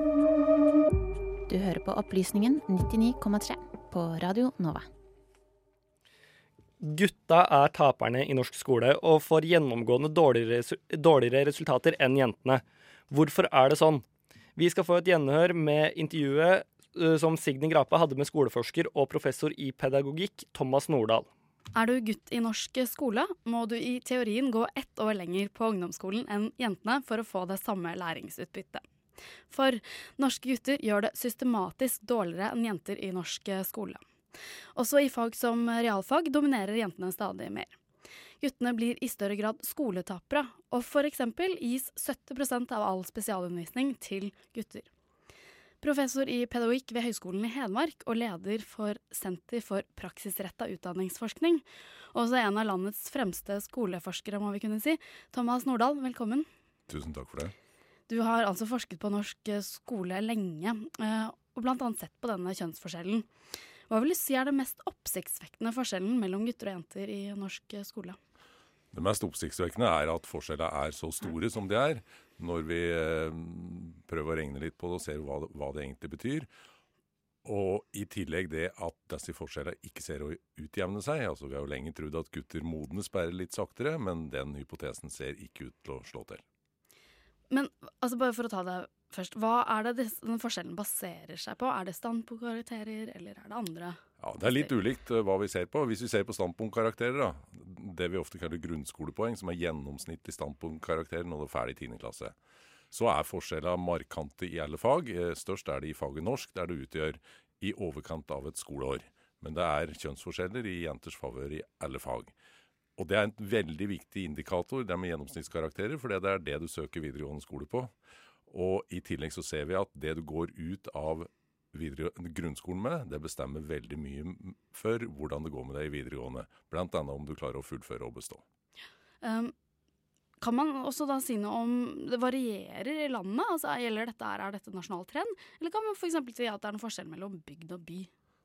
Du hører på Opplysningen 99,3 på Radio Nova. Gutta er taperne i norsk skole og får gjennomgående dårligere, dårligere resultater enn jentene. Hvorfor er det sånn? Vi skal få et gjenhør med intervjuet som Signy Grape hadde med skoleforsker og professor i pedagogikk Thomas Nordahl. Er du gutt i norsk skole, må du i teorien gå ett år lenger på ungdomsskolen enn jentene for å få det samme læringsutbyttet. For norske gutter gjør det systematisk dårligere enn jenter i norsk skole. Også i fag som realfag dominerer jentene stadig mer. Guttene blir i større grad skoletapere, og f.eks. gis 70% av all spesialundervisning til gutter. Professor i pedagogikk ved Høgskolen i Hedmark og leder for Senter for praksisretta utdanningsforskning. Også en av landets fremste skoleforskere, må vi kunne si. Thomas Nordahl, velkommen. Tusen takk for det. Du har altså forsket på norsk eh, skole lenge, eh, og bl.a. sett på denne kjønnsforskjellen. Hva vil du si er den mest oppsiktsvekkende forskjellen mellom gutter og jenter i norsk eh, skole? Det mest oppsiktsvekkende er at forskjellene er så store som de er, når vi prøver å regne litt på det og ser hva hva det egentlig betyr. Og i tillegg det at disse forskjellene ikke ser å utjevne seg. Altså Vi har jo lenge trodd at gutter modnes bare litt saktere, men den hypotesen ser ikke ut til å slå til. Men altså bare for å ta det først, hva er det den forskjellen baserer seg på? Er det standpunktkarakterer, eller er det andre? Ja, Det er litt ulikt eh, hva vi ser på. Hvis vi ser på standpunktkarakterer, da, det vi ofte kaller grunnskolepoeng, som er gjennomsnittlig standpunktkarakter når du er ferdig i 10. klasse, så er forskjellene markante i alle fag. Eh, Størst er det i faget norsk, der det utgjør i overkant av et skoleår. Men det er kjønnsforskjeller i jenters favør i alle fag. Og det er en veldig viktig indikator, det er med gjennomsnittskarakterer, for det er det du søker videregående skole på. Og i tillegg så ser vi at det du går ut av grunnskolen med, det bestemmer veldig mye for hvordan det går med deg i videregående. Blant annet om du klarer å fullføre og bestå. Um, kan man også da si noe om Det varierer i landet? Altså, gjelder dette her, Er dette nasjonal trend? Eller kan man f.eks. si at det er noen forskjell mellom bygd og by?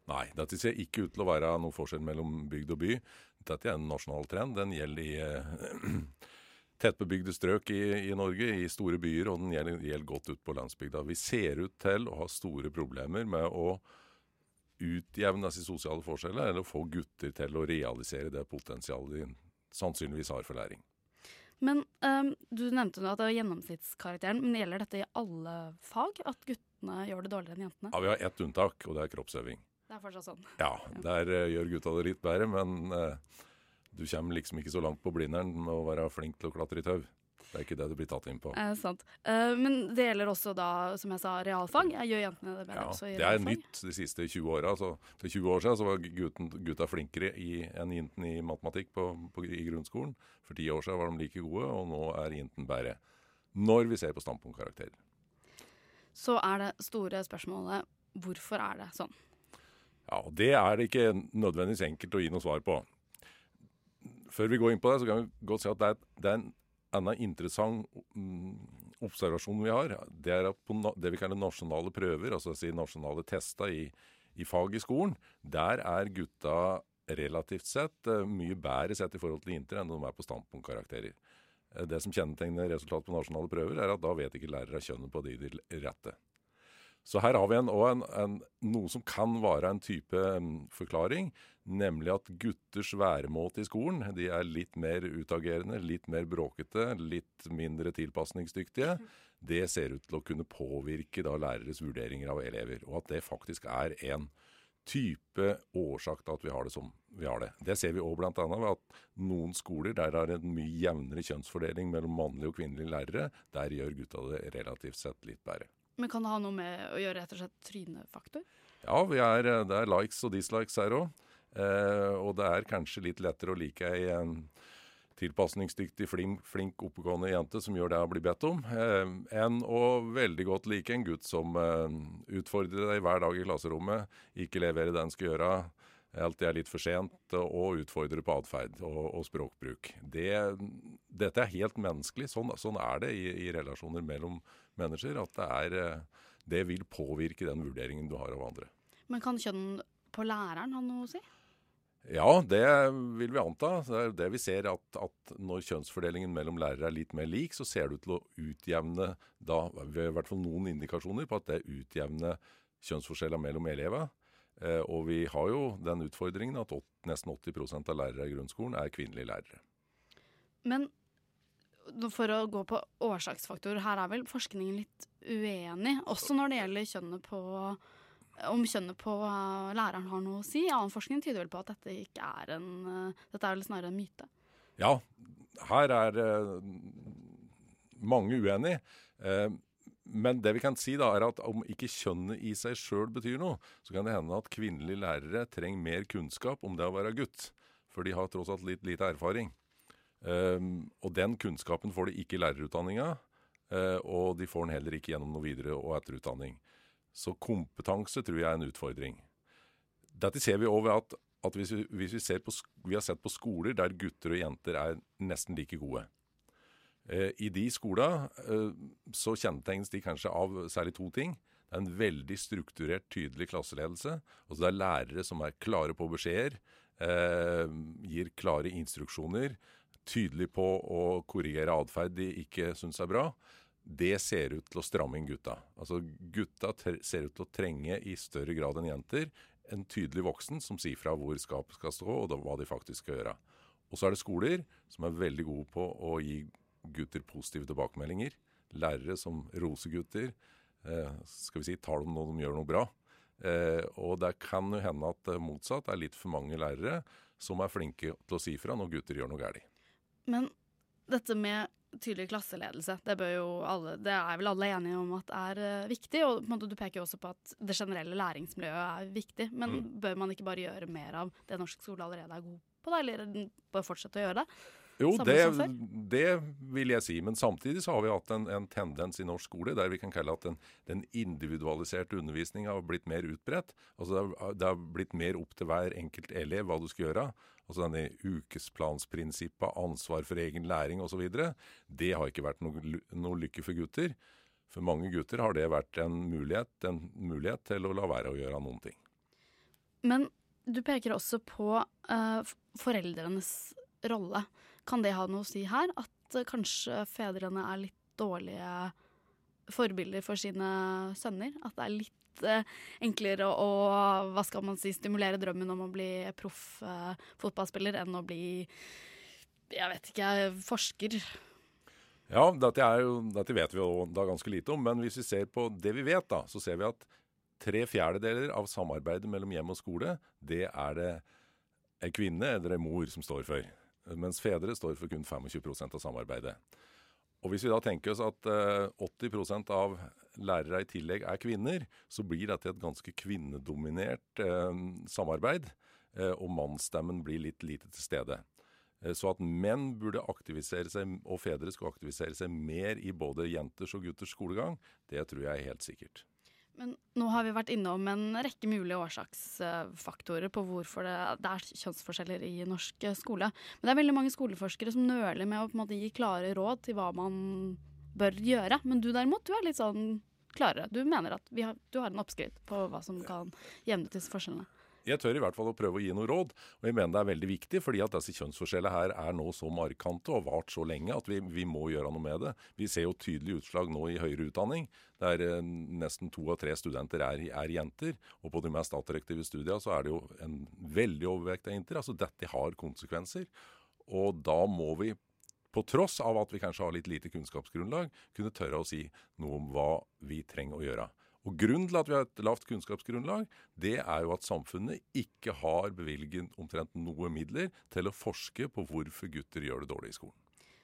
Nei, dette ser ikke ut til å være noen forskjell mellom bygd og by. Dette er en nasjonal trend. Den gjelder i eh, tettbebygde strøk i, i Norge, i store byer, og den gjelder, gjelder godt ut på landsbygda. Vi ser ut til å ha store problemer med å utjevne disse sosiale forskjeller, eller få gutter til å realisere det potensialet de sannsynligvis har for læring. Men um, Du nevnte nå at det er gjennomsnittskarakteren, men gjelder dette i alle fag? At guttene gjør det dårligere enn jentene? Ja, Vi har ett unntak, og det er kroppsøving. Det er fortsatt sånn. Ja, der uh, gjør gutta det litt bedre, men uh, du kommer liksom ikke så langt på blinderen med å være flink til å klatre i tau. Det er ikke det du blir tatt inn på. Eh, sant. Eh, men det gjelder også da, som jeg sa, realfag. Jeg gjør jentene det bedre Ja, også i det er realfag? nytt de siste 20 åra. For 20 år siden så var gutten, gutta flinkere i, enn jentene i matematikk på, på, i grunnskolen. For 10 år siden var de like gode, og nå er jentene bedre. Når vi ser på standpunktkarakterer. Så er det store spørsmålet hvorfor er det sånn? Ja, og Det er det ikke nødvendigvis enkelt å gi noe svar på. Før vi går inn på det, så kan vi godt si at det er, det er en annen interessant mm, observasjon vi har. Det er at på det vi kaller nasjonale prøver, altså si nasjonale tester i, i fag i skolen, der er gutta relativt sett eh, mye bedre sett i forhold til inter enn de er på standpunktkarakterer. Eh, Det som kjennetegner resultatet på nasjonale prøver, er at da vet ikke lærere kjønnet på de de rette. Så her har vi en, en, en, noe som kan være en type forklaring, nemlig at gutters væremåte i skolen de er litt mer utagerende, litt mer bråkete, litt mindre tilpasningsdyktige. Det ser ut til å kunne påvirke da læreres vurderinger av elever, og at det faktisk er en type årsak til at vi har det som vi har det. Det ser vi òg bl.a. ved at noen skoler der er en mye jevnere kjønnsfordeling mellom mannlige og kvinnelige lærere. Der gjør gutta det relativt sett litt bedre. Men kan det ha noe med å gjøre rett og slett trynefaktor? Ja, er, det er likes og dislikes her òg. Eh, og det er kanskje litt lettere å like ei tilpasningsdyktig, flink, flink, oppegående jente som gjør det hun blir bedt om, eh, enn å veldig godt like en gutt som eh, utfordrer deg hver dag i klasserommet, ikke leverer det en skal gjøre, alltid er litt for sent og utfordrer på atferd og, og, språkbruk. Det, dette er helt menneskelig. Sånn, sånn er det i, i, relasjoner mellom mennesker. At det, er, det vil påvirke den vurderingen du har av andre. Men kan kjønn på læreren ha noe å si? Ja, det vil vi anta. Det er det vi ser at, at når kjønnsfordelingen mellom lærere er litt mer lik, så ser det ut til å utjevne da, i hvert fall noen indikasjoner på at det utjevner kjønnsforskjeller mellom elever. Eh, og vi har jo den utfordringen at nesten 80 av lærere i grunnskolen er kvinnelige lærere. Men for å gå på årsaksfaktorer, her er vel forskningen litt uenig, også når det gjelder kjønnet på om kjønnet på uh, læreren har noe å si. Annen forskning tyder vel på at dette ikke er en uh, Dette er vel snarere en myte. Ja, her er uh, mange uenige. men det vi kan si da er at om ikke kjønnet i seg sjøl betyr noe, så kan det hende at kvinnelige lærere trenger mer kunnskap om det å være gutt. For de har tross alt litt lite erfaring. Og den kunnskapen får de ikke i lærerutdanninga. og de får den heller ikke gjennom noe videre- og etterutdanning. Så kompetanse tror jeg er en utfordring. Dette ser vi ved at, at hvis, vi, hvis vi, på, vi, har sett på skoler der gutter og jenter er nesten like gode. Uh, I de skolene uh, så kjennetegnes de kanskje av særlig to ting. Det er en veldig strukturert, tydelig klasseledelse. Altså det er lærere som er klare på beskjeder, eh, gir klare instruksjoner, tydelig på å korrigere atferd de ikke syns er bra det ser ut til å stramme inn gutta. Altså Gutta ser ut til å trenge i større grad enn jenter en tydelig voksen som sier fra hvor skapet skal stå, og hva de faktisk skal gjøre. Og så er det skoler som er veldig gode på å gi gutter positive tilbakemeldinger. Lærere som roser gutter. Eh, skal vi si tar dem når de gjør noe bra. Eh, og det kan jo hende at motsatt er litt for mange lærere som er flinke til å si fra når gutter gjør noe galt. Men dette med tydelig klasseledelse. Det, alle, det, er vel alle enige om at er uh, viktig. Og måte, du peker jo også på at det generelle læringsmiljøet er viktig. Men mm. bør man ikke bare gjøre mer av det norsk skole allerede er god på, da, eller bare fortsette å gjøre det? Jo, det, det, vil jeg si. Men samtidig så har vi hatt en, en tendens i norsk skole der vi kan kalle at den, den individualiserte undervisninga har blitt mer utbredt. Altså det har, det har, blitt mer opp til hver enkelt elev hva du skal gjøre. Altså denne ukesplansprinsippet, ansvar for egen læring osv. Det har ikke vært noe, noe lykke for gutter. For mange gutter har det vært en mulighet, en mulighet til å la være å gjøre noen ting. Men du peker også på uh, foreldrenes rolle. Kan det ha noe å si her? At uh, kanskje fedrene er litt dårlige forbilder for sine sønner? At det er litt eh, enklere å, hva skal man si, stimulere drømmen om å bli proff eh, fotballspiller enn å bli jeg vet ikke, forsker? Ja, dette, jo, dette vet vi jo da ganske lite om. Men hvis vi ser på det vi vet, da, så ser vi at tre fjerdedeler av samarbeidet mellom hjem og skole, det er det ei kvinne eller ei mor som står for mens fedre står for kun 25% av samarbeidet. Og Hvis vi da tenker oss at eh, 80% av lærere i tillegg er kvinner, så blir dette et ganske kvinnedominert eh, samarbeid, eh, og mannsstemmen blir litt lite til stede. Eh, så at menn burde aktivisere seg, og fedre skulle aktivisere seg mer i både jenters og gutters skolegang, det tror jeg er helt sikkert. Men nå har vi vært innom en rekke mulige årsaksfaktorer på hvorfor det, det, er kjønnsforskjeller i norsk skole. Men det er veldig mange skoleforskere som nøler med å måte gi klare råd til hva man bør gjøre. Men du derimot, du er litt sånn klarere. Du mener at har, du har en oppskrift på hva som kan jevne disse forskjellene. Jeg tør i hvert fall å prøve å gi noe råd, og jeg mener det er veldig viktig, fordi at disse kjønnsforskjellene her er nå så markante og vart så lenge at vi, vi må gjøre noe med det. Vi ser jo tydelige utslag nå i høyere utdanning, der eh, nesten to av tre studenter er, er jenter. Og på de mest attraktive studiene så er det jo en veldig overvekt av jenter. Altså dette har konsekvenser. Og da må vi på tross av at vi kanskje har litt lite kunnskapsgrunnlag, kunne tørre å si noe om hva vi trenger å gjøre. Og Grunnen til at vi har et lavt kunnskapsgrunnlag, det er jo at samfunnet ikke har bevilget omtrent noe midler til å forske på hvorfor gutter gjør det dårlig i skolen.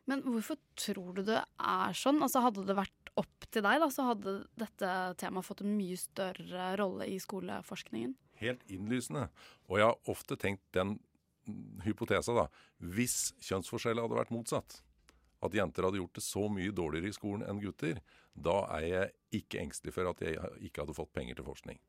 Men hvorfor tror du det er sånn? Altså Hadde det vært opp til deg, da, så hadde dette temaet fått en mye større rolle i skoleforskningen? Helt innlysende. Og jeg har ofte tenkt den hypotesa, da. Hvis kjønnsforskjellet hadde vært motsatt, at jenter hadde gjort det så mye dårligere i skolen enn gutter, da er jeg ikke engstelig for at jeg ikke hadde fått penger til forskning.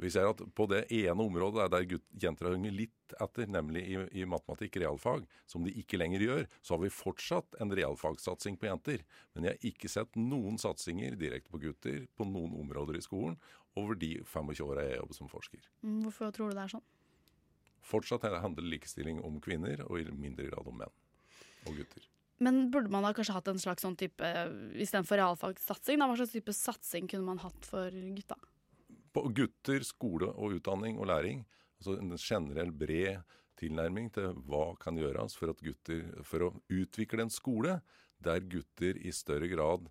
Vi ser at på det ene området der gutt, jenter har hunget litt etter, nemlig i, i, matematikk, realfag, som de ikke lenger gjør, så har vi fortsatt en realfagssatsing på jenter. Men jeg har ikke sett noen satsinger direkte på gutter på noen områder i skolen over de 25 åra jeg jobber som forsker. Mm, hvorfor tror du det er sånn? Fortsatt handler likestilling om kvinner, og i mindre grad om menn og gutter. Men burde man da kanskje hatt en slags sånn type Istedenfor realfagssatsing, hva slags type satsing kunne man hatt for gutta? På gutter, skole og utdanning og læring. Altså en generell bred tilnærming til hva kan gjøres for, at gutter, for å utvikle en skole der gutter i større grad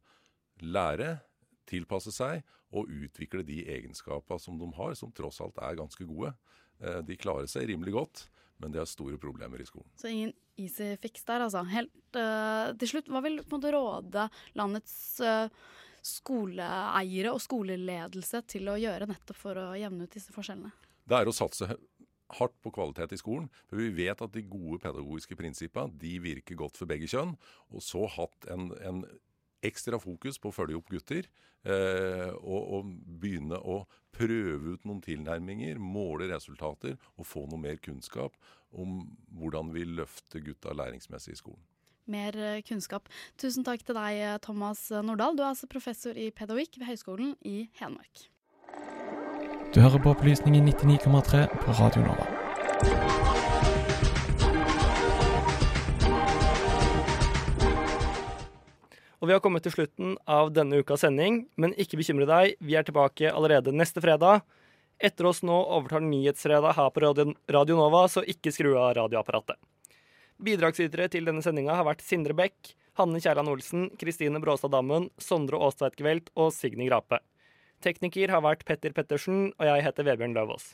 lærer, tilpasse seg og utvikle de egenskapene som de har, som tross alt er ganske gode. Eh, de klarer seg rimelig godt, men de har store problemer i skolen. Så ingen easy fix der, altså. Helt uh, til slutt, hva vil på råde landets uh, skoleeiere og skoleledelse til å gjøre nettopp for å jevne ut disse forskjellene? Det er å satse hardt på kvalitet i skolen. For vi vet at de gode pedagogiske prinsippene de virker godt for begge kjønn. Og så hatt en, en ekstra fokus på å følge opp gutter. Eh, og, og, begynne å prøve ut noen tilnærminger, måle resultater og få noe mer kunnskap om hvordan vi løfter gutta læringsmessig i skolen. Mer eh, kunnskap. Tusen takk til deg, Thomas Nordahl. Du er altså professor i pedagogikk ved Høgskolen i Hedmark. Du hører på Opplysningen 99,3 på Radio Nova. Og vi har kommet til slutten av denne ukas sending, men ikke bekymre deg, vi er tilbake allerede neste fredag. Etter oss nå overtar Nyhetsfredag her på Radio Nova, så ikke skru av radioapparatet. Bidragsytere til denne sendinga har vært Sindre Bech, Hanne Kjærland Olsen, Kristine Bråstad Dammen, Sondre Aastveit Gevelt og Signy Grape. Tekniker har vært Petter Pettersen, og jeg heter Vebjørn Løvaas.